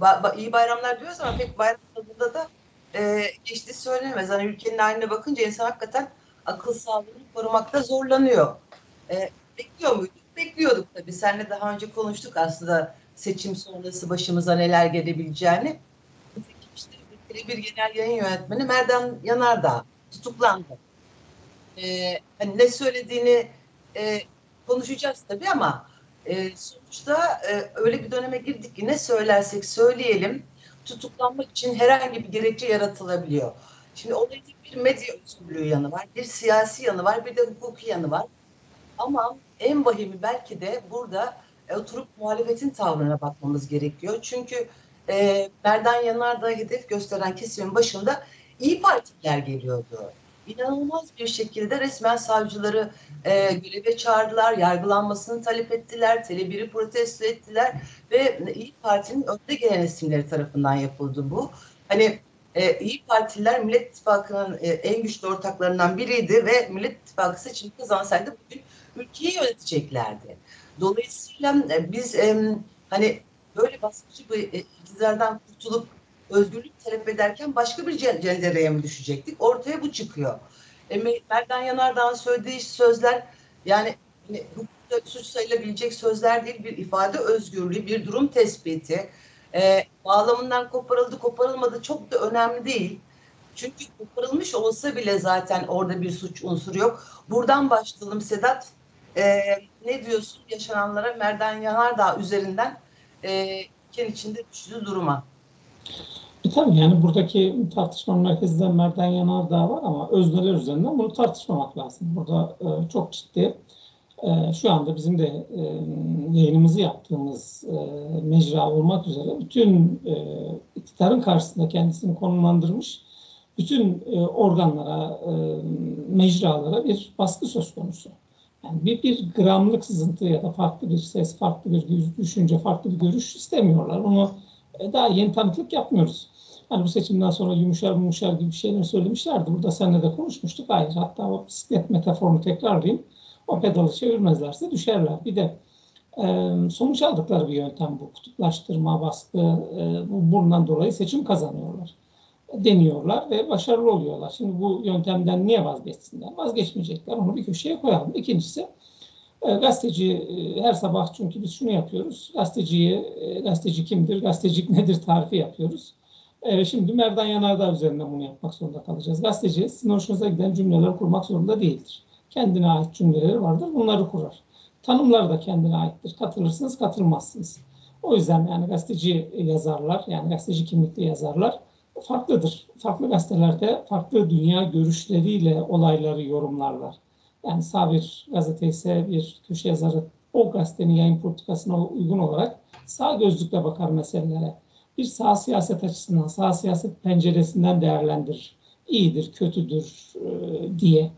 Ba- ba- iyi bayramlar diyoruz ama pek bayram tadında da e, geçti söylenemez. Hani ülkenin haline bakınca insan hakikaten akıl sağlığını korumakta zorlanıyor. E, bekliyor muyduk? Bekliyorduk tabii. Seninle daha önce konuştuk aslında seçim sonrası başımıza neler gelebileceğini. İşte bir genel yayın yönetmeni Merdan Yanardağ tutuklandı. E, hani ne söylediğini e, konuşacağız tabii ama e, sonuçta e, öyle bir döneme girdik ki ne söylersek söyleyelim tutuklanmak için herhangi bir gerekçe yaratılabiliyor. Şimdi olayın bir medya özgürlüğü yanı var, bir siyasi yanı var, bir de hukuki yanı var. Ama en vahimi belki de burada e, oturup muhalefetin tavrına bakmamız gerekiyor. Çünkü e, Merdan Yanardağ hedef gösteren kesimin başında iyi Partiler geliyordu inanılmaz bir şekilde resmen savcıları e, göreve çağırdılar, yargılanmasını talep ettiler, Tele1'i protesto ettiler ve İyi Parti'nin önde gelen isimleri tarafından yapıldı bu. Hani e, İyi Partililer Millet İttifakı'nın e, en güçlü ortaklarından biriydi ve Millet İttifakı seçimi kazansaydı bugün ülkeyi yöneteceklerdi. Dolayısıyla e, biz e, hani böyle baskıcı bir e, iktidardan kurtulup özgürlük talep ederken başka bir cendereye mi düşecektik? Ortaya bu çıkıyor. E, Merdan Yanardağ'ın söylediği sözler yani hani, suç sayılabilecek sözler değil bir ifade özgürlüğü, bir durum tespiti. E, bağlamından koparıldı koparılmadı çok da önemli değil. Çünkü koparılmış olsa bile zaten orada bir suç unsuru yok. Buradan başlayalım Sedat. E, ne diyorsun yaşananlara Merdan Yanardağ üzerinden e, ülkenin içinde düştüğü duruma? E tabii yani buradaki tartışma merkezinde Merdan Yanardağ var ama özneler üzerinden bunu tartışmamak lazım. Burada e, çok ciddi e, şu anda bizim de e, yayınımızı yaptığımız e, mecra olmak üzere bütün e, iktidarın karşısında kendisini konumlandırmış bütün e, organlara, e, mecralara bir baskı söz konusu. Yani bir, bir gramlık sızıntı ya da farklı bir ses, farklı bir düşünce, farklı bir görüş istemiyorlar. Onu e, daha yeni tanıklık yapmıyoruz. Hani bu seçimden sonra yumuşar yumuşar gibi şeyler söylemişlerdi. Burada seninle de konuşmuştuk. Hayır hatta o bisiklet metaforunu tekrarlayayım. O pedalı çevirmezlerse düşerler. Bir de e, sonuç aldıkları bir yöntem bu. Kutuplaştırma, baskı, e, bu, bundan dolayı seçim kazanıyorlar. Deniyorlar ve başarılı oluyorlar. Şimdi bu yöntemden niye vazgeçsinler? Vazgeçmeyecekler. Onu bir köşeye koyalım. İkincisi e, gazeteci e, her sabah çünkü biz şunu yapıyoruz. Gazeteciyi, e, gazeteci kimdir, gazetecilik nedir tarifi yapıyoruz. E, şimdi Merdan Yanardağ üzerinden bunu yapmak zorunda kalacağız. Gazeteci sizin hoşunuza giden cümleler kurmak zorunda değildir. Kendine ait cümleleri vardır. Bunları kurar. Tanımlar da kendine aittir. Katılırsınız, katılmazsınız. O yüzden yani gazeteci yazarlar, yani gazeteci kimlikli yazarlar farklıdır. Farklı gazetelerde farklı dünya görüşleriyle olayları yorumlarlar. Yani sağ bir gazete ise bir köşe yazarı o gazetenin yayın politikasına uygun olarak sağ gözlükle bakar meselelere. Bir sağ siyaset açısından, sağ siyaset penceresinden değerlendirir. İyidir, kötüdür e, diye.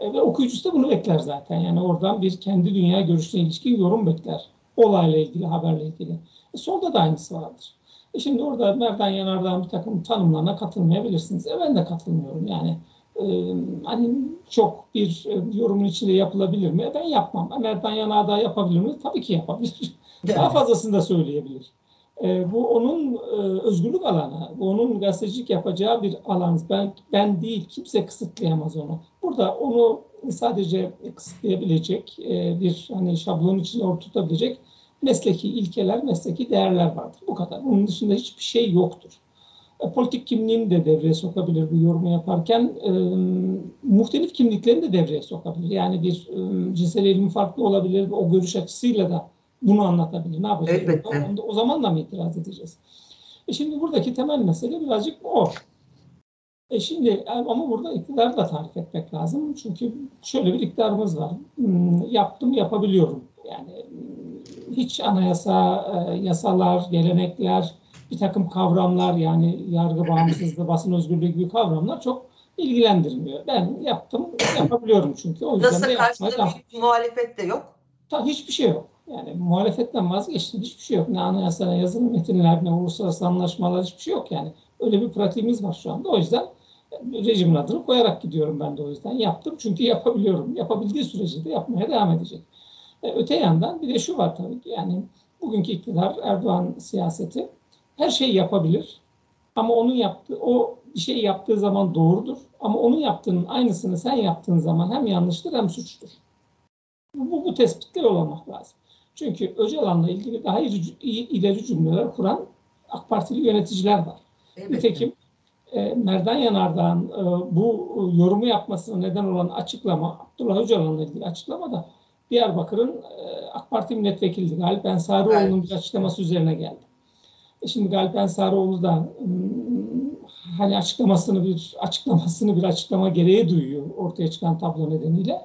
E, ve okuyucusu da bunu bekler zaten. Yani oradan bir kendi dünya görüşüne ilişkin yorum bekler. Olayla ilgili, haberle ilgili. E, solda da aynısı vardır. E şimdi orada Merdan Yanardağ'ın bir takım tanımlarına katılmayabilirsiniz. E ben de katılmıyorum. Yani e, hani çok bir e, yorumun içinde yapılabilir mi? Ben yapmam. Merdan Yanardağ yapabilir mi? Tabii ki yapabilir. Daha fazlasını da söyleyebilir. E, bu onun e, özgürlük alanı. Bu onun gazetecilik yapacağı bir alan. Ben, ben değil. Kimse kısıtlayamaz onu. Burada onu sadece kısıtlayabilecek e, bir hani şablon içinde oturtabilecek mesleki ilkeler, mesleki değerler vardır. Bu kadar. Bunun dışında hiçbir şey yoktur. E, politik kimliğini de devreye sokabilir bu yorumu yaparken. E, muhtelif kimliklerini de devreye sokabilir. Yani bir e, cinsel eğilimi farklı olabilir. O görüş açısıyla da bunu anlatabilir. Ne yapacak? Elbette. O, o zaman da mı itiraz edeceğiz? E şimdi buradaki temel mesele birazcık o. E şimdi ama burada iktidarı da tarif etmek lazım. Çünkü şöyle bir iktidarımız var. Hmm, yaptım, yapabiliyorum. Yani hmm, hiç anayasa, e, yasalar, gelenekler, bir takım kavramlar yani yargı bağımsızlığı, basın özgürlüğü gibi kavramlar çok ilgilendirmiyor. Ben yaptım, yapabiliyorum çünkü. O yüzden Nasıl de karşısında bir muhalefet de yok? Ta, hiçbir şey yok. Yani muhalefetten vazgeçtim. Hiçbir şey yok. Ne anayasa, ne yazılı metinler, ne uluslararası anlaşmalar hiçbir şey yok yani. Öyle bir pratiğimiz var şu anda. O yüzden rejimin adını koyarak gidiyorum ben de o yüzden. Yaptım çünkü yapabiliyorum. Yapabildiği sürece de yapmaya devam edecek. E, öte yandan bir de şu var tabii ki yani bugünkü iktidar Erdoğan siyaseti her şeyi yapabilir. Ama onun yaptığı, o bir şey yaptığı zaman doğrudur. Ama onun yaptığının aynısını sen yaptığın zaman hem yanlıştır hem suçtur. Bu, bu tespitte yol almak lazım. Çünkü Öcalan'la ilgili daha ileri cümleler kuran AK Partili yöneticiler var. Evet. Nitekim e, Merdan Yanardağ'ın e, bu yorumu yapmasına neden olan açıklama, Abdullah Öcalan'la ilgili açıklama da Diyarbakır'ın e, AK Parti milletvekili Galip Ensarioğlu'nun evet. bir açıklaması üzerine geldi. Şimdi Galip Ensarioğlu da hani açıklamasını bir açıklamasını bir açıklama gereği duyuyor ortaya çıkan tablo nedeniyle.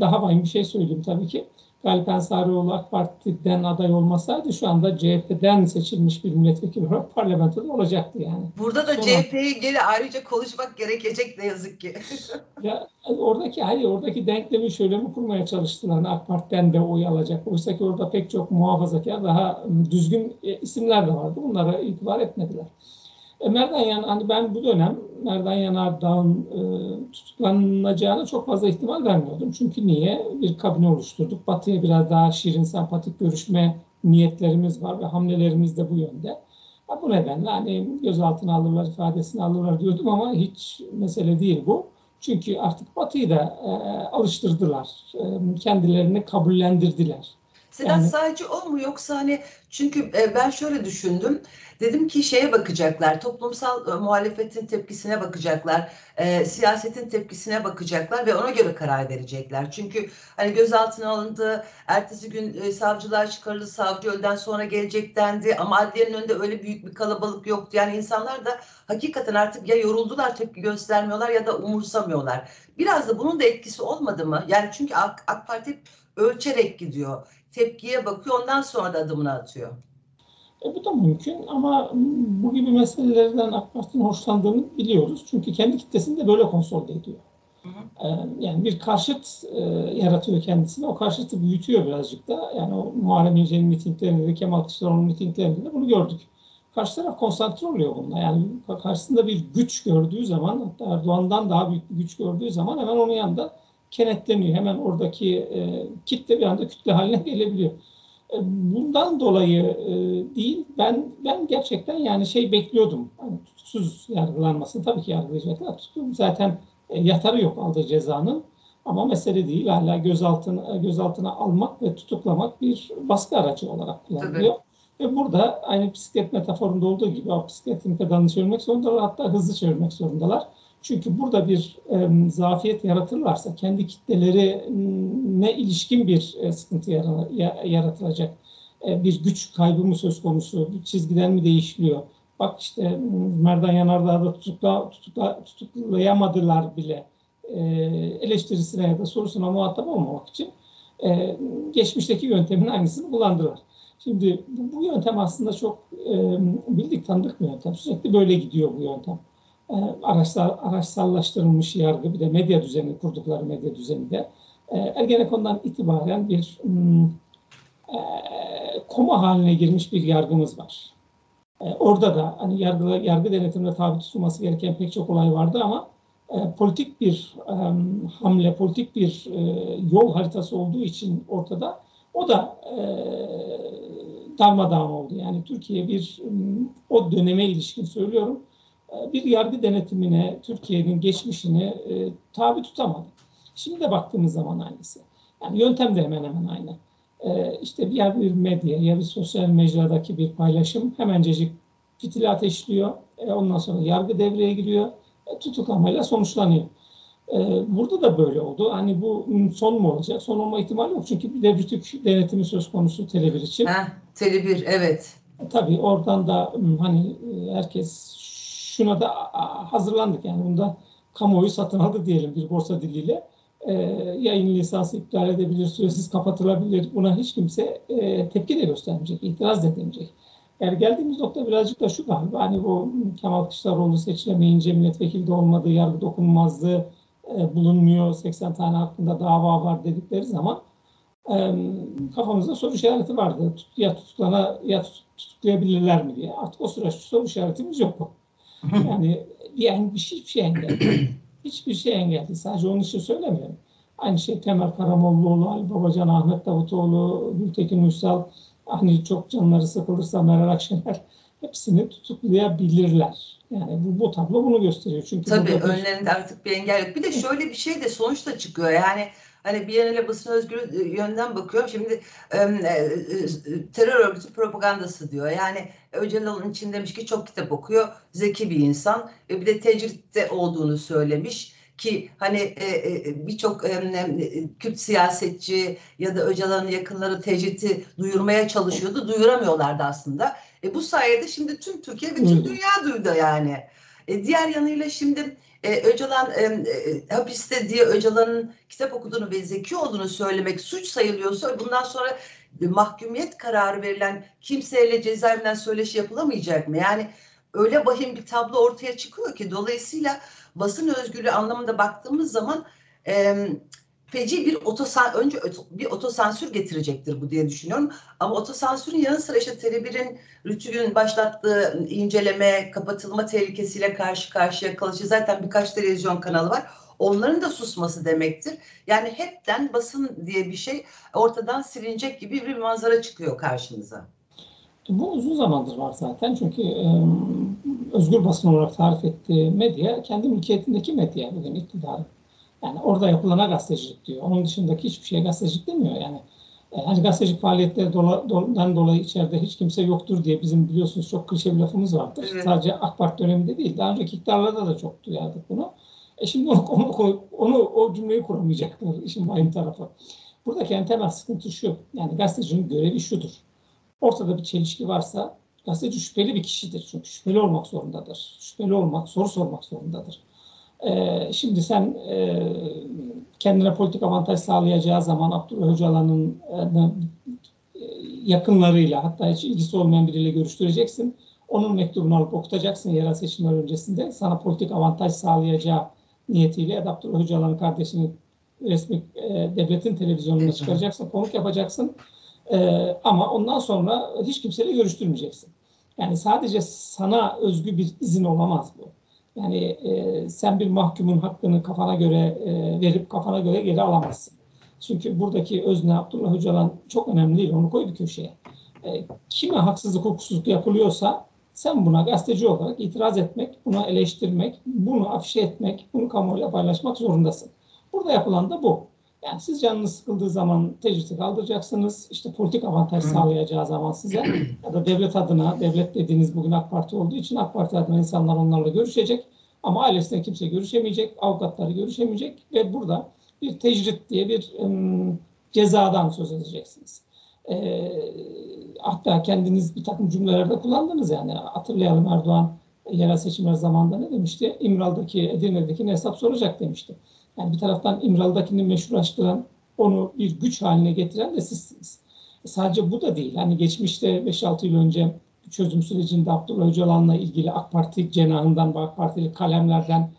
Daha vahim bir şey söyleyeyim tabii ki. Galip Ensarioğlu AK Parti'den aday olmasaydı şu anda CHP'den seçilmiş bir milletvekili olarak parlamentoda olacaktı yani. Burada da CHP'yi geri ayrıca konuşmak gerekecek ne yazık ki. ya oradaki hayır oradaki denklemi şöyle mi kurmaya çalıştılar? AK Parti'den de oy alacak. Oysa ki orada pek çok muhafazakar daha düzgün e, isimler de vardı. Bunlara itibar etmediler. E, Merdan Yan, hani ben bu dönem Merdan Yanardağ'ın e, tutuklanacağına çok fazla ihtimal vermiyordum. Çünkü niye? Bir kabine oluşturduk. Batı'ya biraz daha şirin, sempatik görüşme niyetlerimiz var ve hamlelerimiz de bu yönde. Ha, bu nedenle hani gözaltına alırlar, ifadesini alırlar diyordum ama hiç mesele değil bu. Çünkü artık Batı'yı da e, alıştırdılar. E, kendilerini kabullendirdiler. Sedat yani, sadece o mu yoksa hani çünkü e, ben şöyle düşündüm. Dedim ki şeye bakacaklar, toplumsal e, muhalefetin tepkisine bakacaklar, e, siyasetin tepkisine bakacaklar ve ona göre karar verecekler. Çünkü hani gözaltına alındı, ertesi gün e, savcılar çıkarıldı, savcı öğleden sonra gelecek dendi ama adliyenin önünde öyle büyük bir kalabalık yoktu. Yani insanlar da hakikaten artık ya yoruldular tepki göstermiyorlar ya da umursamıyorlar. Biraz da bunun da etkisi olmadı mı? Yani çünkü AK, AK Parti ölçerek gidiyor tepkiye bakıyor ondan sonra da adımını atıyor. E, bu da mümkün ama bu gibi meselelerden AK Parti'nin hoşlandığını biliyoruz. Çünkü kendi kitlesini de böyle konsolide ediyor. Hı hı. E, yani bir karşıt e, yaratıyor kendisine. O karşıtı büyütüyor birazcık da. Yani o Muharrem İnce'nin mitinglerinde de Kemal Kılıçdaroğlu'nun mitinglerinde de bunu gördük. Karşı taraf konsantre oluyor bununla. Yani karşısında bir güç gördüğü zaman hatta Erdoğan'dan daha büyük bir güç gördüğü zaman hemen onun yanında kenetleniyor. Hemen oradaki e, kitle bir anda kütle haline gelebiliyor. E, bundan dolayı e, değil, ben ben gerçekten yani şey bekliyordum. Hani tutuksuz yargılanmasını tabii ki yargılayacaklar. Tutuklum zaten e, yatarı yok aldığı cezanın. Ama mesele değil. Hala gözaltına, gözaltına almak ve tutuklamak bir baskı aracı olarak kullanılıyor. Tabii. Ve burada aynı bisiklet metaforunda olduğu gibi o bisikletin pedalını çevirmek zorundalar. Hatta hızlı çevirmek zorundalar. Çünkü burada bir e, zafiyet yaratırlarsa kendi kitlelerine ilişkin bir e, sıkıntı yaratılacak. E, bir güç kaybı mı söz konusu, bir çizgiden mi değişiliyor? Bak işte Merdan Yanardağ'da tutukla, tutukla, tutuklayamadılar bile e, eleştirisine ya da sorusuna muhatap olmamak için e, geçmişteki yöntemin aynısını kullandılar. Şimdi bu, bu yöntem aslında çok e, bildik tanıdık bir yöntem. Sürekli böyle gidiyor bu yöntem. E, araçsal, araçsallaştırılmış yargı bir de medya düzeni kurdukları medya düzeninde e, Ergenekon'dan itibaren bir hmm, e, koma haline girmiş bir yargımız var. E, orada da hani yargı, yargı denetimine tabi tutulması gereken pek çok olay vardı ama e, politik bir e, hamle, politik bir e, yol haritası olduğu için ortada o da e, darmadağın oldu. Yani Türkiye bir o döneme ilişkin söylüyorum bir yargı denetimine Türkiye'nin geçmişini e, tabi tutamadı. Şimdi de baktığımız zaman aynısı. Yani yöntem de hemen hemen aynı. E, işte bir ya bir medya ya bir sosyal mecradaki bir paylaşım hemencecik fitili ateşliyor. E, ondan sonra yargı devreye giriyor. E, tutuklamayla sonuçlanıyor. E, burada da böyle oldu. Hani bu son mu olacak? Son olma ihtimali yok. Çünkü bir de Rütük denetimi söz konusu Tele1 için. Heh, Tele1 evet. E, tabii oradan da hani herkes şuna da hazırlandık. Yani bunda kamuoyu satın aldı diyelim bir borsa diliyle. E, yayın lisansı iptal edebilir, süresiz kapatılabilir. Buna hiç kimse e, tepki de göstermeyecek, itiraz da edemeyecek. Yani geldiğimiz nokta birazcık da şu galiba. Hani bu Kemal Kılıçdaroğlu seçilemeyince milletvekili de olmadığı, yargı dokunulmazlığı e, bulunmuyor, 80 tane hakkında dava var dedikleri zaman e, kafamızda soru işareti vardı. Ya tutuklana ya tutuklayabilirler mi diye. Artık o süreçte soru işaretimiz yok. Yani yani bir şey, hiçbir şey engel Hiçbir şey engel değil. Sadece onun için söylemiyorum. Aynı şey Temel Karamollaoğlu, Ali Babacan, Ahmet Davutoğlu, Gültekin Uysal, hani çok canları sıkılırsa Meral Akşener hepsini tutuklayabilirler. Yani bu, bu tablo bunu gösteriyor. Çünkü Tabii burada bir- önlerinde artık bir engel yok. Bir de şöyle bir şey de sonuçta çıkıyor. Yani hani bir yerine basın özgürlüğü yönden bakıyorum. Şimdi e, e, terör örgütü propagandası diyor. Yani Öcalan'ın için demiş ki çok kitap okuyor. Zeki bir insan. ve bir de tecritte olduğunu söylemiş ki hani e, e, birçok e, e, Kürt siyasetçi ya da Öcalan'ın yakınları tecriti duyurmaya çalışıyordu. Duyuramıyorlardı aslında. E, bu sayede şimdi tüm Türkiye ve tüm dünya duydu yani. E, diğer yanıyla şimdi e, Öcalan e, e, hapiste diye Öcalan'ın kitap okuduğunu ve zeki olduğunu söylemek suç sayılıyorsa bundan sonra e, mahkumiyet kararı verilen kimseyle cezaevinden söyleşi yapılamayacak mı? Yani öyle vahim bir tablo ortaya çıkıyor ki dolayısıyla basın özgürlüğü anlamında baktığımız zaman e, feci bir otosan önce bir otosansür getirecektir bu diye düşünüyorum. Ama otosansürün yanı sıra işte Tele1'in Rütü'nün başlattığı inceleme, kapatılma tehlikesiyle karşı karşıya kalışı zaten birkaç televizyon kanalı var. Onların da susması demektir. Yani hepten basın diye bir şey ortadan silinecek gibi bir manzara çıkıyor karşımıza. Bu uzun zamandır var zaten çünkü e, özgür basın olarak tarif ettiği medya kendi mülkiyetindeki medya bugün iktidarın. Yani orada yapılana gazetecilik diyor. Onun dışındaki hiçbir şeye gazetecilik demiyor yani. E, hani gazetecilik faaliyetleri dola, dolan dolayı içeride hiç kimse yoktur diye bizim biliyorsunuz çok klişe bir lafımız vardır. Evet. Sadece AK Parti döneminde değil, daha önceki iktidarlarda da çok duyardık bunu. E şimdi onu, onu, onu o cümleyi kuramayacaklar işin vahim tarafı. Buradaki en temel sıkıntı şu, yani gazetecinin görevi şudur. Ortada bir çelişki varsa gazeteci şüpheli bir kişidir. Çünkü şüpheli olmak zorundadır. Şüpheli olmak, soru sormak zorundadır. Ee, şimdi sen e, kendine politik avantaj sağlayacağı zaman Abdullah Öcalan'ın e, yakınlarıyla hatta hiç ilgisi olmayan biriyle görüştüreceksin. Onun mektubunu alıp okutacaksın yerel seçimler öncesinde. Sana politik avantaj sağlayacağı niyetiyle ya da Abdullah Öcalan'ın kardeşini resmi e, devletin televizyonuna çıkaracaksın, konuk yapacaksın. Ee, ama ondan sonra hiç kimseyle görüştürmeyeceksin. Yani sadece sana özgü bir izin olamaz bu. Yani e, sen bir mahkumun hakkını kafana göre e, verip kafana göre geri alamazsın. Çünkü buradaki özne Abdullah Öcalan çok önemli değil. Onu koy bir köşeye. E, kime haksızlık, hukuksuzluk yapılıyorsa sen buna gazeteci olarak itiraz etmek, buna eleştirmek, bunu afişe etmek, bunu kamuoyuyla paylaşmak zorundasın. Burada yapılan da bu. Yani siz canınız sıkıldığı zaman tecriti kaldıracaksınız. İşte politik avantaj sağlayacağı zaman size ya da devlet adına, devlet dediğiniz bugün AK Parti olduğu için AK Parti adına insanlar onlarla görüşecek. Ama ailesine kimse görüşemeyecek, avukatları görüşemeyecek ve burada bir tecrit diye bir ım, cezadan söz edeceksiniz. Ee, hatta kendiniz bir takım cümlelerde kullandınız yani hatırlayalım Erdoğan yerel seçimler zamanında ne demişti? İmral'daki, Edirne'deki hesap soracak demişti. Yani bir taraftan İmralı'dakini meşrulaştıran, onu bir güç haline getiren de sizsiniz. E sadece bu da değil. Hani geçmişte 5-6 yıl önce çözüm sürecinde Abdullah Öcalan'la ilgili AK Parti cenahından ve AK Partili kalemlerden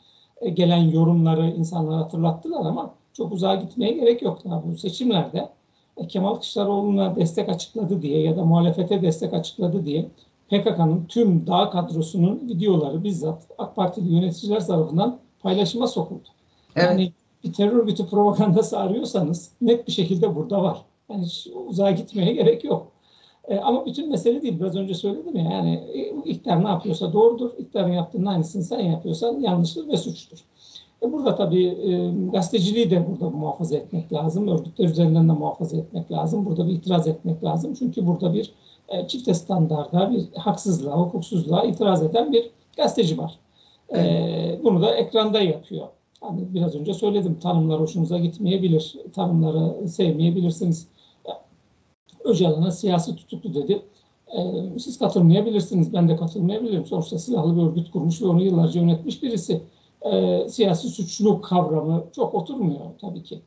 e, gelen yorumları insanlara hatırlattılar ama çok uzağa gitmeye gerek yok. Daha bu seçimlerde e, Kemal Kılıçdaroğlu'na destek açıkladı diye ya da muhalefete destek açıkladı diye PKK'nın tüm dağ kadrosunun videoları bizzat AK Partili yöneticiler tarafından paylaşıma sokuldu. Evet. Yani bir terör örgütü propagandası arıyorsanız net bir şekilde burada var. Yani hiç uzağa gitmeye gerek yok. E, ama bütün mesele değil. Biraz önce söyledim ya yani e, iktidar ne yapıyorsa doğrudur. İktidarın yaptığının aynısını sen yapıyorsan yanlıştır ve suçtur. E, burada tabii e, gazeteciliği de burada muhafaza etmek lazım. Örgütler üzerinden de muhafaza etmek lazım. Burada bir itiraz etmek lazım. Çünkü burada bir e, çifte standarda, bir haksızlığa, hukuksuzluğa itiraz eden bir gazeteci var. E, bunu da ekranda yapıyor. Hani biraz önce söyledim tanımlar hoşunuza gitmeyebilir. Tanımları sevmeyebilirsiniz. Öcalan'a siyasi tutuklu dedi. Ee, siz katılmayabilirsiniz. Ben de katılmayabilirim. Sonuçta silahlı bir örgüt kurmuş ve onu yıllarca yönetmiş birisi. Ee, siyasi suçluluk kavramı çok oturmuyor tabii ki.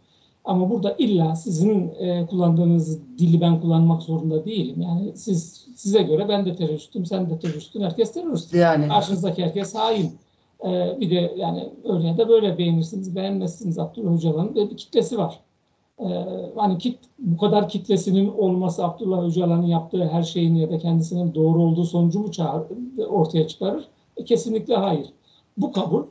Ama burada illa sizin e, kullandığınız dili ben kullanmak zorunda değilim. Yani siz size göre ben de teröristim, sen de teröristsin, herkes terörist. Yani Karşınızdaki herkes hain. Ee, bir de yani ya da böyle beğenirsiniz, beğenmezsiniz Abdullah Öcalan'ın ve bir kitlesi var. Ee, hani kit, bu kadar kitlesinin olması Abdullah Öcalan'ın yaptığı her şeyin ya da kendisinin doğru olduğu sonucu mu çağır, ortaya çıkarır? E, kesinlikle hayır. Bu kabul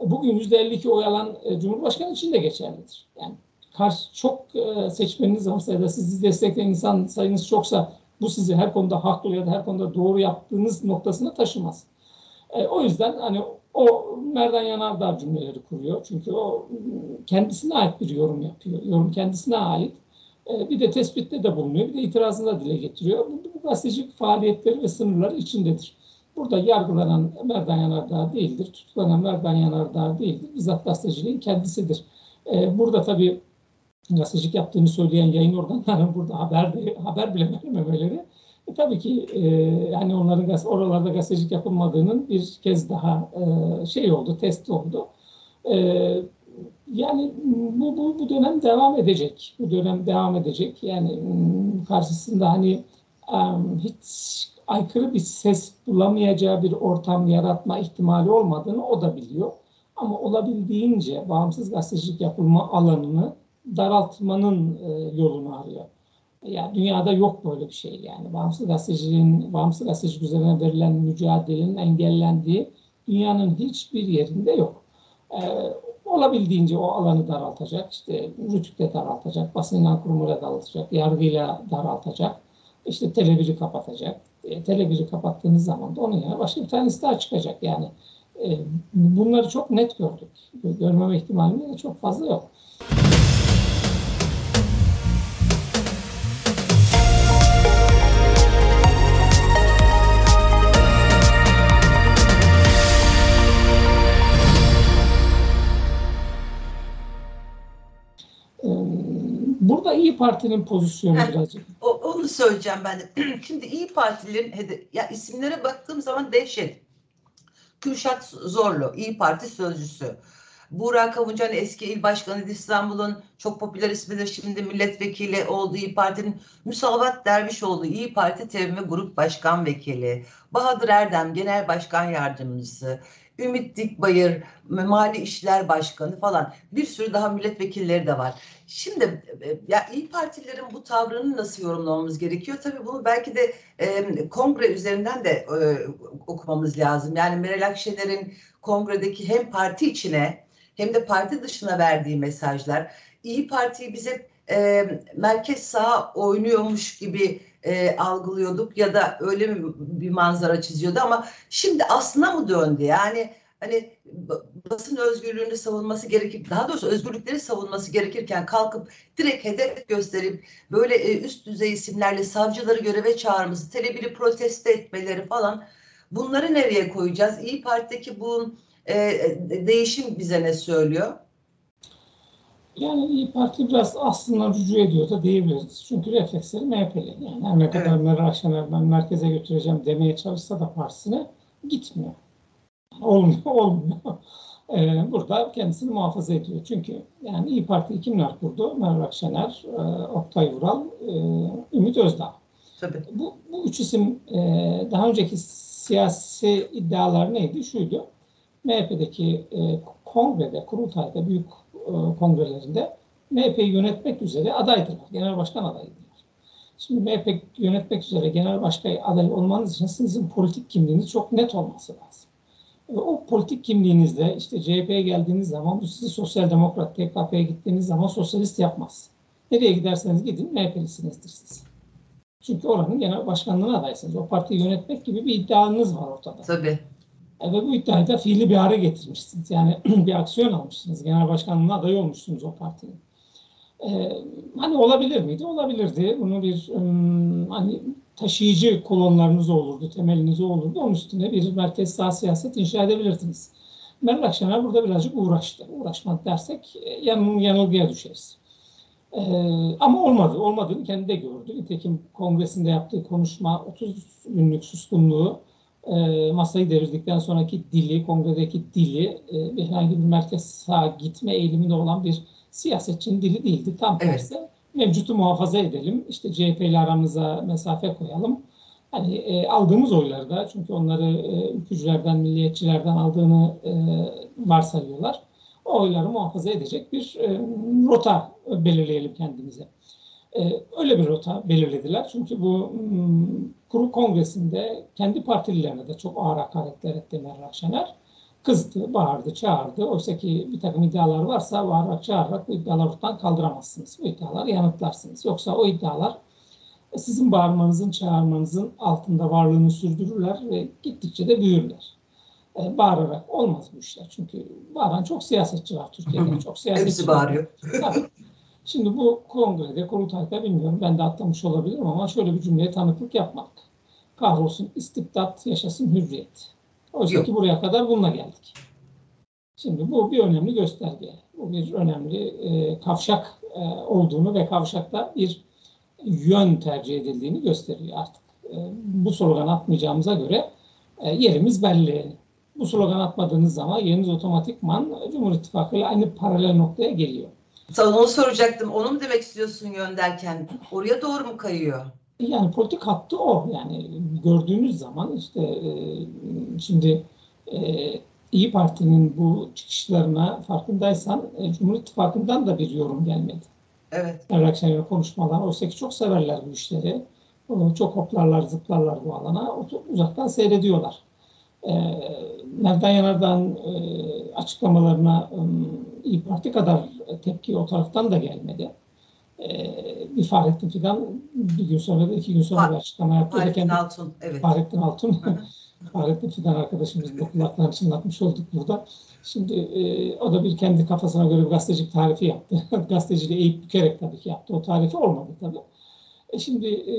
bugün %52 oy alan e, Cumhurbaşkanı için de geçerlidir. Yani karşı çok e, seçmeniniz varsa ya da sizi destekleyen insan sayınız çoksa Bu sizi her konuda haklı ya da her konuda doğru yaptığınız noktasına taşımaz. E, o yüzden hani o Merdan Yanardağ cümleleri kuruyor. Çünkü o kendisine ait bir yorum yapıyor. Yorum kendisine ait. E, bir de tespitte de bulunuyor. Bir de itirazını da dile getiriyor. Bu, bu gazetecilik faaliyetleri ve sınırları içindedir. Burada yargılanan Merdan Yanardağ değildir. Tutuklanan Merdan Yanardağ değildir. Bizzat gazeteciliğin kendisidir. E, burada tabii gazetecilik yaptığını söyleyen yayın organlarının burada haber haber bile vermemeleri e, tabii ki e, yani onların oralarda gazetecilik yapılmadığının bir kez daha e, şey oldu, test oldu. E, yani bu, bu, bu dönem devam edecek. Bu dönem devam edecek. Yani karşısında hani hiç aykırı bir ses bulamayacağı bir ortam yaratma ihtimali olmadığını o da biliyor. Ama olabildiğince bağımsız gazetecilik yapılma alanını daraltmanın e, yolunu arıyor. Ya dünyada yok böyle bir şey yani. Bağımsız gazeteciliğin, bağımsız gazetecilik üzerine verilen mücadelenin engellendiği dünyanın hiçbir yerinde yok. Ee, olabildiğince o alanı daraltacak, işte rütükte daraltacak, basın ilan kurumuyla daraltacak, yargıyla daraltacak, işte televizyon kapatacak. E, televizyon kapattığınız zaman da onun yerine başka bir tanesi daha çıkacak yani. E, bunları çok net gördük. Görmeme ihtimalinde de çok fazla yok. İyi Parti'nin pozisyonu Heh, birazcık. O, onu söyleyeceğim ben de. Şimdi İyi Partililerin ya isimlere baktığım zaman dehşet. Kürşat Zorlu, İyi Parti sözcüsü. Burak Kavuncan eski il başkanı İstanbul'un çok popüler ismidir. Şimdi milletvekili olduğu İyi Parti'nin Müsavat Dervişoğlu İyi Parti Tevmi Grup Başkan Vekili. Bahadır Erdem Genel Başkan Yardımcısı. Ümit Dikbayır, Mali İşler Başkanı falan bir sürü daha milletvekilleri de var. Şimdi e, ya İyi Partilerin bu tavrını nasıl yorumlamamız gerekiyor? Tabii bunu belki de e, kongre üzerinden de e, okumamız lazım. Yani Meral Akşener'in kongredeki hem parti içine hem de parti dışına verdiği mesajlar İyi Parti'yi bize e, merkez sağ oynuyormuş gibi e, algılıyorduk ya da öyle bir manzara çiziyordu ama şimdi aslına mı döndü? Yani hani basın özgürlüğünü savunması gerekip daha doğrusu özgürlükleri savunması gerekirken kalkıp direkt hedef gösterip böyle e, üst düzey isimlerle savcıları göreve çağırması, telebiri protesto etmeleri falan bunları nereye koyacağız? İyi Parti'deki bu e, değişim bize ne söylüyor? Yani İyi Parti biraz aslında rücu ediyor da diyebiliriz. Çünkü refleksleri MHP'li. Yani her ne kadar evet. Meral Akşener ben merkeze götüreceğim demeye çalışsa da partisine gitmiyor. Olmuyor, olmuyor. Ee, burada kendisini muhafaza ediyor. Çünkü yani İyi Parti kimler kurdu? Meral Akşener, e, Oktay Vural, e, Ümit Özdağ. Tabii. Bu, bu üç isim e, daha önceki siyasi iddialar neydi? Şuydu. MHP'deki e, kongrede, kurultayda, büyük e, kongrelerinde MHP'yi yönetmek üzere adaydılar. Genel başkan adaydılar. Şimdi MHP yönetmek üzere genel başkan aday olmanız için sizin politik kimliğiniz çok net olması lazım. E, o politik kimliğinizde işte CHP'ye geldiğiniz zaman bu sizi sosyal demokrat, TKP'ye gittiğiniz zaman sosyalist yapmaz. Nereye giderseniz gidin MHP'lisinizdir siz. Çünkü oranın genel başkanlığına adaysınız. O partiyi yönetmek gibi bir iddianız var ortada. Tabii. Ve bu iddiayı da fiili bir hale getirmişsiniz. Yani bir aksiyon almışsınız. Genel başkanlığına aday olmuşsunuz o partinin. Ee, hani olabilir miydi? Olabilirdi. Bunu bir um, hani taşıyıcı kolonlarınız olurdu, temeliniz olurdu. Onun üstüne bir merkez sağ siyaset inşa edebilirdiniz. Meral Akşener burada birazcık uğraştı. Uğraşmak dersek e, yan, yanılgıya düşeriz. Ee, ama olmadı. Olmadığını kendi de gördü. Nitekim kongresinde yaptığı konuşma 30 günlük suskunluğu e, masayı devirdikten sonraki dili, kongredeki dili e, herhangi bir merkez sağ gitme eğiliminde olan bir siyasetçinin dili değildi. Tam tersi evet. mevcutu muhafaza edelim. İşte CHP ile aramıza mesafe koyalım. Hani e, aldığımız oyları da çünkü onları e, ülkücülerden, milliyetçilerden aldığını e, varsayıyorlar. O oyları muhafaza edecek bir e, rota belirleyelim kendimize. Ee, öyle bir rota belirlediler. Çünkü bu hmm, kurul kongresinde kendi partililerine de çok ağır hakaretler etti Meral Akşener. Kızdı, bağırdı, çağırdı. Oysa ki bir takım iddialar varsa bağırarak, çağırarak bu iddiaları ortadan kaldıramazsınız. Bu iddiaları yanıtlarsınız. Yoksa o iddialar sizin bağırmanızın, çağırmanızın altında varlığını sürdürürler ve gittikçe de büyürler. E, bağırarak olmaz bu işler. Çünkü bağıran çok siyasetçi var Türkiye'de. Çok siyasetçi Hepsi bağırıyor. Tabii. Şimdi bu kongrede, kurultayda bilmiyorum ben de atlamış olabilirim ama şöyle bir cümleye tanıklık yapmak. Kahrolsun istikdat, yaşasın hürriyet. Oysa Yok. ki buraya kadar bununla geldik. Şimdi bu bir önemli gösterge. Bu bir önemli e, kavşak e, olduğunu ve kavşakta bir yön tercih edildiğini gösteriyor artık. E, bu slogan atmayacağımıza göre e, yerimiz belli. Bu slogan atmadığınız zaman yeriniz otomatikman Cumhur İttifakı ile aynı paralel noktaya geliyor. Sana onu soracaktım. Onu mu demek istiyorsun yön derken? Oraya doğru mu kayıyor? Yani politik hattı o. Yani gördüğünüz zaman işte e, şimdi e, İyi Parti'nin bu çıkışlarına farkındaysan e, Cumhur İttifakı'ndan da bir yorum gelmedi. Evet. Meral Akşener'in konuşmalar. Oysa ki çok severler bu işleri. Çok hoplarlar, zıplarlar bu alana. Uzaktan seyrediyorlar. E, Merdan Yanardağ'ın e, açıklamalarına e, İyi Parti kadar tepki o taraftan da gelmedi. E, bir Fahrettin Fidan bir gün sonra da iki gün sonra bir açıklama yaptı. Fahrettin kendi- Altun. Evet. Fahrettin Altun. Fahrettin Fidan arkadaşımızın da kulaklarını çınlatmış olduk burada. Şimdi e, o da bir kendi kafasına göre bir gazetecilik tarifi yaptı. Gazeteciliği eğip bükerek tabii ki yaptı. O tarifi olmadı tabii. E şimdi e,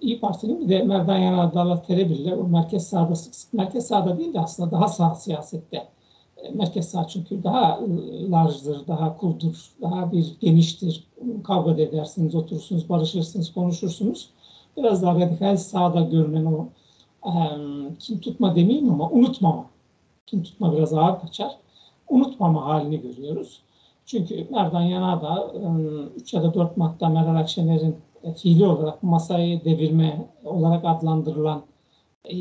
İyi Parti'nin bir de Merdan Yanardağ'la Terebir'le o merkez sağda sık sık merkez sağda değil de aslında daha sağ siyasette merkez sağ çünkü daha large'dır, daha kuldur, daha bir geniştir. Kavga edersiniz, oturursunuz, barışırsınız, konuşursunuz. Biraz daha radikal sağda görünen o kim tutma demeyeyim ama unutmama. Kim tutma biraz ağır kaçar. Unutmama halini görüyoruz. Çünkü Merdan Yanardağ 3 ya da 4 Mart'ta Meral Akşener'in fiili olarak masayı devirme olarak adlandırılan e,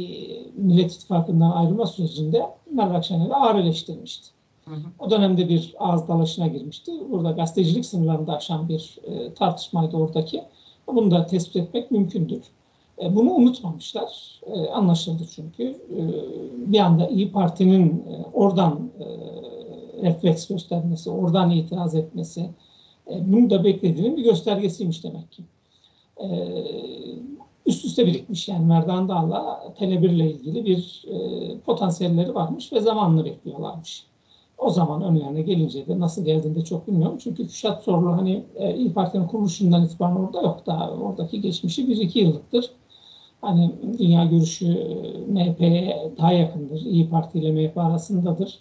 Millet İttifakı'ndan ayrılma sürecinde Meral Akşener'i ağır eleştirmişti. Hı hı. O dönemde bir ağız dalaşına girmişti. Burada gazetecilik sınırlarında aşan bir e, tartışmaydı oradaki. Bunu da tespit etmek mümkündür. E, bunu unutmamışlar. E, anlaşıldı çünkü. E, bir anda İyi Parti'nin e, oradan e, refleks göstermesi, oradan itiraz etmesi, e, bunu da beklediğinin bir göstergesiymiş demek ki. E, üst üste birikmiş yani Merdan Dağ'la Tele1 ile ilgili bir e, potansiyelleri varmış ve zamanını bekliyorlarmış. O zaman önlerine gelince de nasıl geldiğini çok bilmiyorum. Çünkü Küşat Sorlu hani e, İYİ Parti'nin kuruluşundan itibaren orada yok. Daha oradaki geçmişi 1-2 yıllıktır. Hani dünya görüşü e, MHP'ye daha yakındır. İyi Parti ile MHP arasındadır.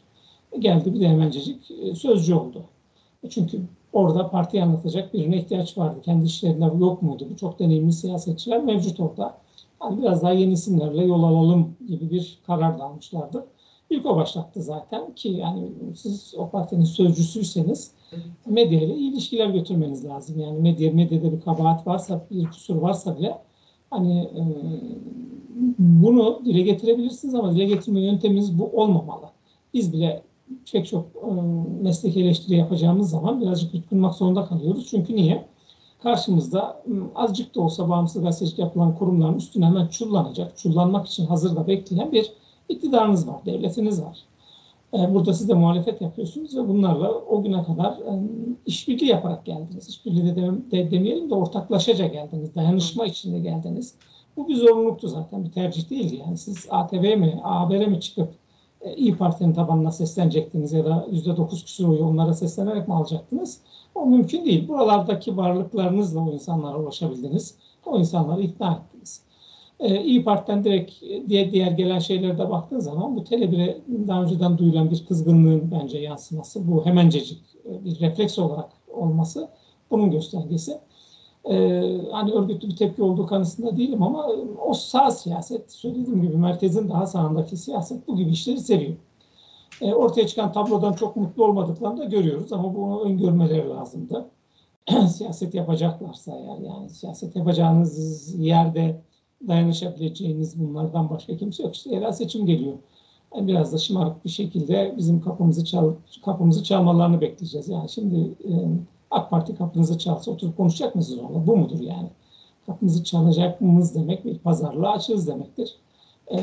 Geldi bir de hemencecik e, sözcü oldu. Çünkü orada partiyi anlatacak birine ihtiyaç vardı. Kendi işlerinde yok muydu? Bu çok deneyimli siyasetçiler mevcut orada. Hani biraz daha yeni isimlerle yol alalım gibi bir karar da almışlardı. İlk o başlattı zaten ki yani siz o partinin sözcüsüyseniz Evet. medya ile iyi ilişkiler götürmeniz lazım. Yani medya, medyada bir kabahat varsa, bir kusur varsa bile hani e, bunu dile getirebilirsiniz ama dile getirme yönteminiz bu olmamalı. Biz bile pek çok e, meslek eleştiri yapacağımız zaman birazcık yutkunmak zorunda kalıyoruz. Çünkü niye? Karşımızda azıcık da olsa bağımsız gazetecilik yapılan kurumların üstüne hemen çullanacak, çullanmak için hazırda bekleyen bir iktidarınız var, devletiniz var. E, Burada siz de muhalefet yapıyorsunuz ve bunlarla o güne kadar e, işbirliği yaparak geldiniz. İşbirliği de, de, de demeyelim de ortaklaşaca geldiniz, dayanışma içinde geldiniz. Bu bir zorunluluktu zaten, bir tercih değildi. Yani siz ATV mi, A mi çıkıp e, Parti'nin tabanına seslenecektiniz ya da %9 küsur oyu onlara seslenerek mi alacaktınız? O mümkün değil. Buralardaki varlıklarınızla o insanlara ulaşabildiniz. O insanları ikna ettiniz. Ee, İyi Parti'den direkt e, diğer, diğer gelen şeylere de baktığın zaman bu Tele1'e daha önceden duyulan bir kızgınlığın bence yansıması, bu hemencecik e, bir refleks olarak olması bunun göstergesi. Ee, hani örgütlü bir tepki olduğu kanısında değilim ama e, o sağ siyaset, söylediğim gibi merkezin daha sağındaki siyaset bu gibi işleri seviyor. E, ortaya çıkan tablodan çok mutlu olmadıklarını da görüyoruz ama bunu öngörmeleri lazımdı. siyaset yapacaklarsa eğer yani siyaset yapacağınız yerde dayanışabileceğiniz bunlardan başka kimse yok. İşte yerel seçim geliyor. Yani biraz da şımarık bir şekilde bizim kapımızı çal, kapımızı çalmalarını bekleyeceğiz. Yani şimdi e, AK Parti kapınızı çalsa oturup konuşacak mısınız onunla? Bu mudur yani? Kapınızı çalacak mıyız demek bir pazarlığa açığız demektir. E,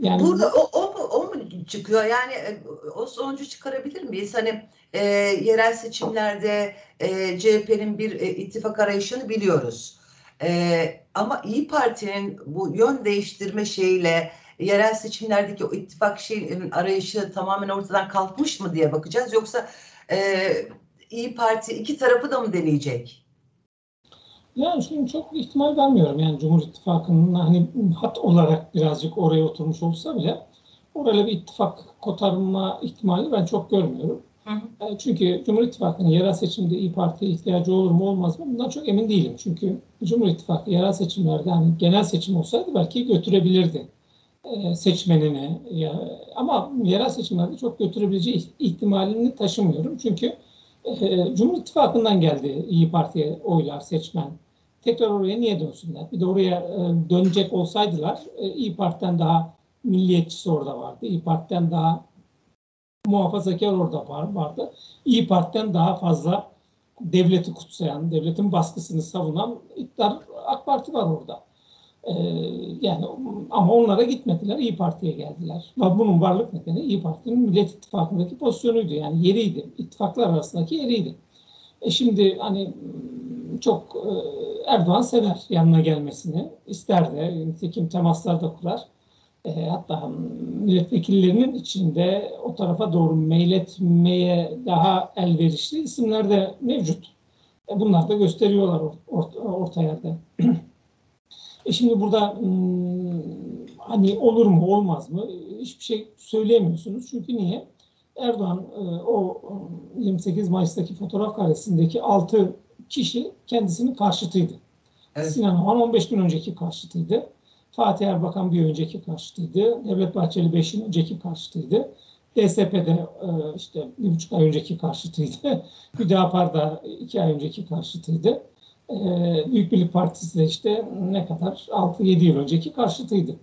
yani Burada o, o, mu, o mu çıkıyor? Yani e, o sonucu çıkarabilir miyiz? Hani e, yerel seçimlerde e, CHP'nin bir e, ittifak arayışını biliyoruz. E, ama İyi Parti'nin bu yön değiştirme şeyiyle yerel seçimlerdeki o ittifak şeyin arayışı tamamen ortadan kalkmış mı diye bakacağız. Yoksa e, İyi Parti iki tarafı da mı deneyecek? Yani şimdi çok ihtimal vermiyorum. Yani Cumhur İttifakı'nın hani hat olarak birazcık oraya oturmuş olsa bile orayla bir ittifak kotarma ihtimali ben çok görmüyorum. Hı hı. E, çünkü Cumhur İttifakı'nın yerel seçimde İyi Parti'ye ihtiyacı olur mu olmaz mı bundan çok emin değilim. Çünkü Cumhur İttifakı yerel seçimlerde hani genel seçim olsaydı belki götürebilirdi e, seçmenini. Ama yerel seçimlerde çok götürebileceği ihtimalini taşımıyorum. Çünkü e, Cumhur İttifakı'ndan geldi İyi Parti'ye oylar seçmen tekrar oraya niye dönsünler? Bir de oraya e, dönecek olsaydılar e, İyi Parti'den daha milliyetçisi orada vardı. İyi Parti'den daha muhafazakar orada var, vardı. İyi Parti'den daha fazla devleti kutsayan, devletin baskısını savunan iktidar AK Parti var orada. Ee, yani ama onlara gitmediler, İyi Parti'ye geldiler. Bunun varlık nedeni İyi Parti'nin Millet İttifakı'ndaki pozisyonuydu. Yani yeriydi, ittifaklar arasındaki yeriydi. E şimdi hani çok e, Erdoğan sever yanına gelmesini. ister de nitekim temaslar da kurar. E, hatta milletvekillerinin içinde o tarafa doğru meyletmeye daha elverişli isimler de mevcut. E, bunlar da gösteriyorlar orta, orta yerde. e şimdi burada hmm, hani olur mu olmaz mı hiçbir şey söyleyemiyorsunuz. Çünkü niye? Erdoğan e, o 28 Mayıs'taki fotoğraf karesindeki 6 kişi kendisinin karşıtıydı. Evet. Sinan Oğan 15 gün önceki karşıtıydı. Fatih Erbakan bir önceki karşıtıydı. Devlet Bahçeli 5 yıl önceki karşıtıydı. DSP'de e, işte bir buçuk ay önceki karşıtıydı. Hüdapar da iki ay önceki karşıtıydı. E, Büyük Birlik Partisi de işte ne kadar 6-7 yıl önceki karşıtıydı.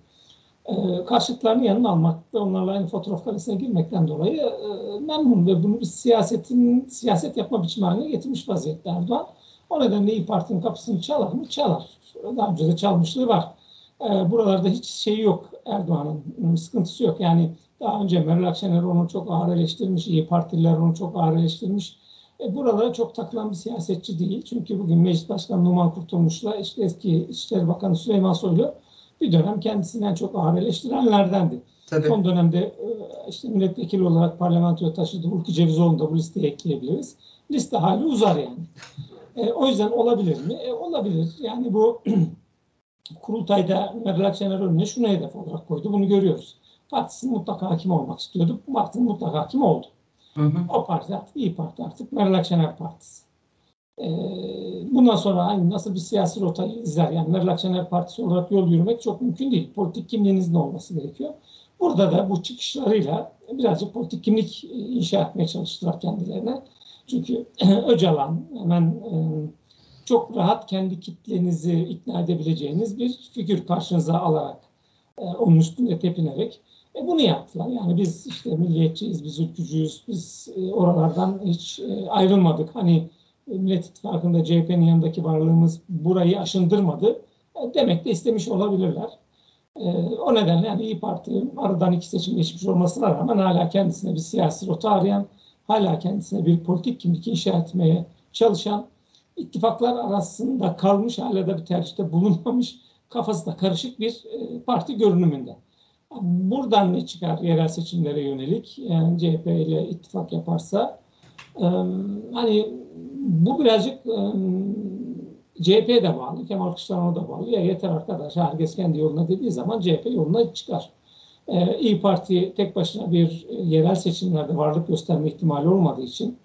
E, karşıtlarını yanına almakta, onlarla aynı fotoğraf karesine girmekten dolayı memnun ve bunu bir siyasetin siyaset yapma biçimi haline getirmiş vaziyette Erdoğan. O nedenle İYİ Parti'nin kapısını çalar mı? Çalar. Daha önce de çalmışlığı var. E, buralarda hiç şeyi yok Erdoğan'ın, sıkıntısı yok. Yani daha önce Meral Akşener onu çok ağır eleştirmiş, İyi Partililer onu çok ağır eleştirmiş. E, buralara çok takılan bir siyasetçi değil. Çünkü bugün Meclis Başkanı Numan Kurtulmuş'la işte eski İçişleri Bakanı Süleyman Soylu bir dönem kendisinden çok ağır eleştirenlerdendi. Tabii. Son dönemde e, işte milletvekili olarak parlamentoya taşıdı Hulki Cevizoğlu'nu da bu listeye ekleyebiliriz. Liste hali uzar yani. E, o yüzden olabilir mi? E, olabilir. Yani bu kurultayda Meral Akşener önüne şunu hedef olarak koydu. Bunu görüyoruz. Partisinin mutlaka hakim olmak istiyordu. Partinin mutlaka hakim oldu. Hı hı. O parti artık iyi Parti artık Meral Akşener Partisi. Ee, bundan sonra hani nasıl bir siyasi rota izler? Yani Meral Akşener Partisi olarak yol yürümek çok mümkün değil. Politik kimliğinizin olması gerekiyor. Burada da bu çıkışlarıyla birazcık politik kimlik inşa etmeye çalıştılar kendilerine. Çünkü Öcalan hemen e, çok rahat kendi kitlenizi ikna edebileceğiniz bir figür karşınıza alarak e, onun üstünde tepinerek e, bunu yaptılar. Yani biz işte milliyetçiyiz, biz ülkücüyüz, biz oralardan hiç ayrılmadık. Hani Millet İttifakı'nda CHP'nin yanındaki varlığımız burayı aşındırmadı. Demek de istemiş olabilirler. O nedenle yani İyi Parti aradan iki seçim geçmiş olmasına rağmen hala kendisine bir siyasi rota arayan, hala kendisine bir politik kimlik inşa etmeye çalışan, ittifaklar arasında kalmış, hala da bir tercihte bulunmamış, kafası da karışık bir e, parti görünümünde. Buradan ne çıkar yerel seçimlere yönelik? Yani CHP ile ittifak yaparsa e, hani bu birazcık e, CHP'ye de bağlı, Kemal Kılıçdaroğlu'na da bağlı. Ya yeter arkadaş, herkes kendi yoluna dediği zaman CHP yoluna çıkar. Ee, İyi Parti tek başına bir yerel seçimlerde varlık gösterme ihtimali olmadığı için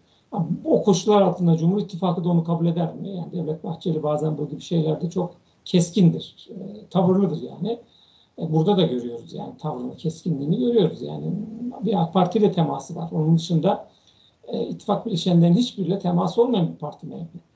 o koşullar altında Cumhur İttifakı da onu kabul eder mi? Yani Devlet Bahçeli bazen bu gibi şeylerde çok keskindir, e, tavırlıdır yani. E, burada da görüyoruz yani tavrını, keskinliğini görüyoruz. Yani bir AK Parti ile teması var. Onun dışında e, ittifak bileşenlerin hiçbiriyle teması olmayan bir parti MHP.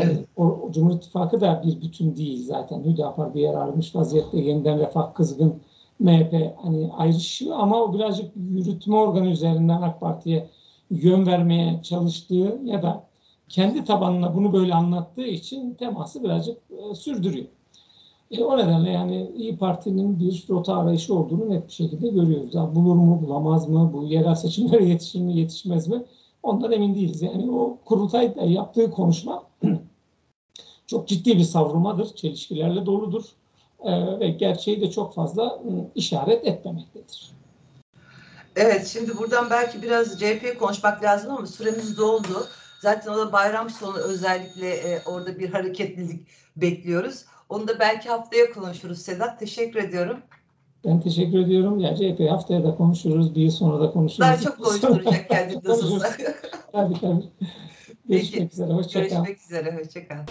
Evet. O, o Cumhur İttifakı da bir bütün değil zaten. Hüdapar bir yer almış vaziyette yeniden refah kızgın MHP hani ayrışıyor ama o birazcık yürütme organı üzerinden AK Parti'ye yön vermeye çalıştığı ya da kendi tabanına bunu böyle anlattığı için teması birazcık e, sürdürüyor. E, o nedenle yani İyi Parti'nin bir rota arayışı olduğunu net bir şekilde görüyoruz. Ya bulur mu, bulamaz mı, bu yerel seçimlere yetişir mi, yetişmez mi ondan emin değiliz. Yani o kurultayda yaptığı konuşma çok ciddi bir savrumadır, çelişkilerle doludur e, ve gerçeği de çok fazla ıı, işaret etmemektedir. Evet, şimdi buradan belki biraz CHP konuşmak lazım ama süremiz doldu. Zaten o da bayram sonu özellikle e, orada bir hareketlilik bekliyoruz. Onu da belki haftaya konuşuruz Sedat. Teşekkür ediyorum. Ben teşekkür ediyorum. Ya CHP haftaya da konuşuruz, bir yıl sonra da konuşuruz. Daha çok konuşturacak kendini nasılsa. Tabii tabii. Görüşmek üzere. Hoşça kal. Görüşmek üzere. Hoşçakal.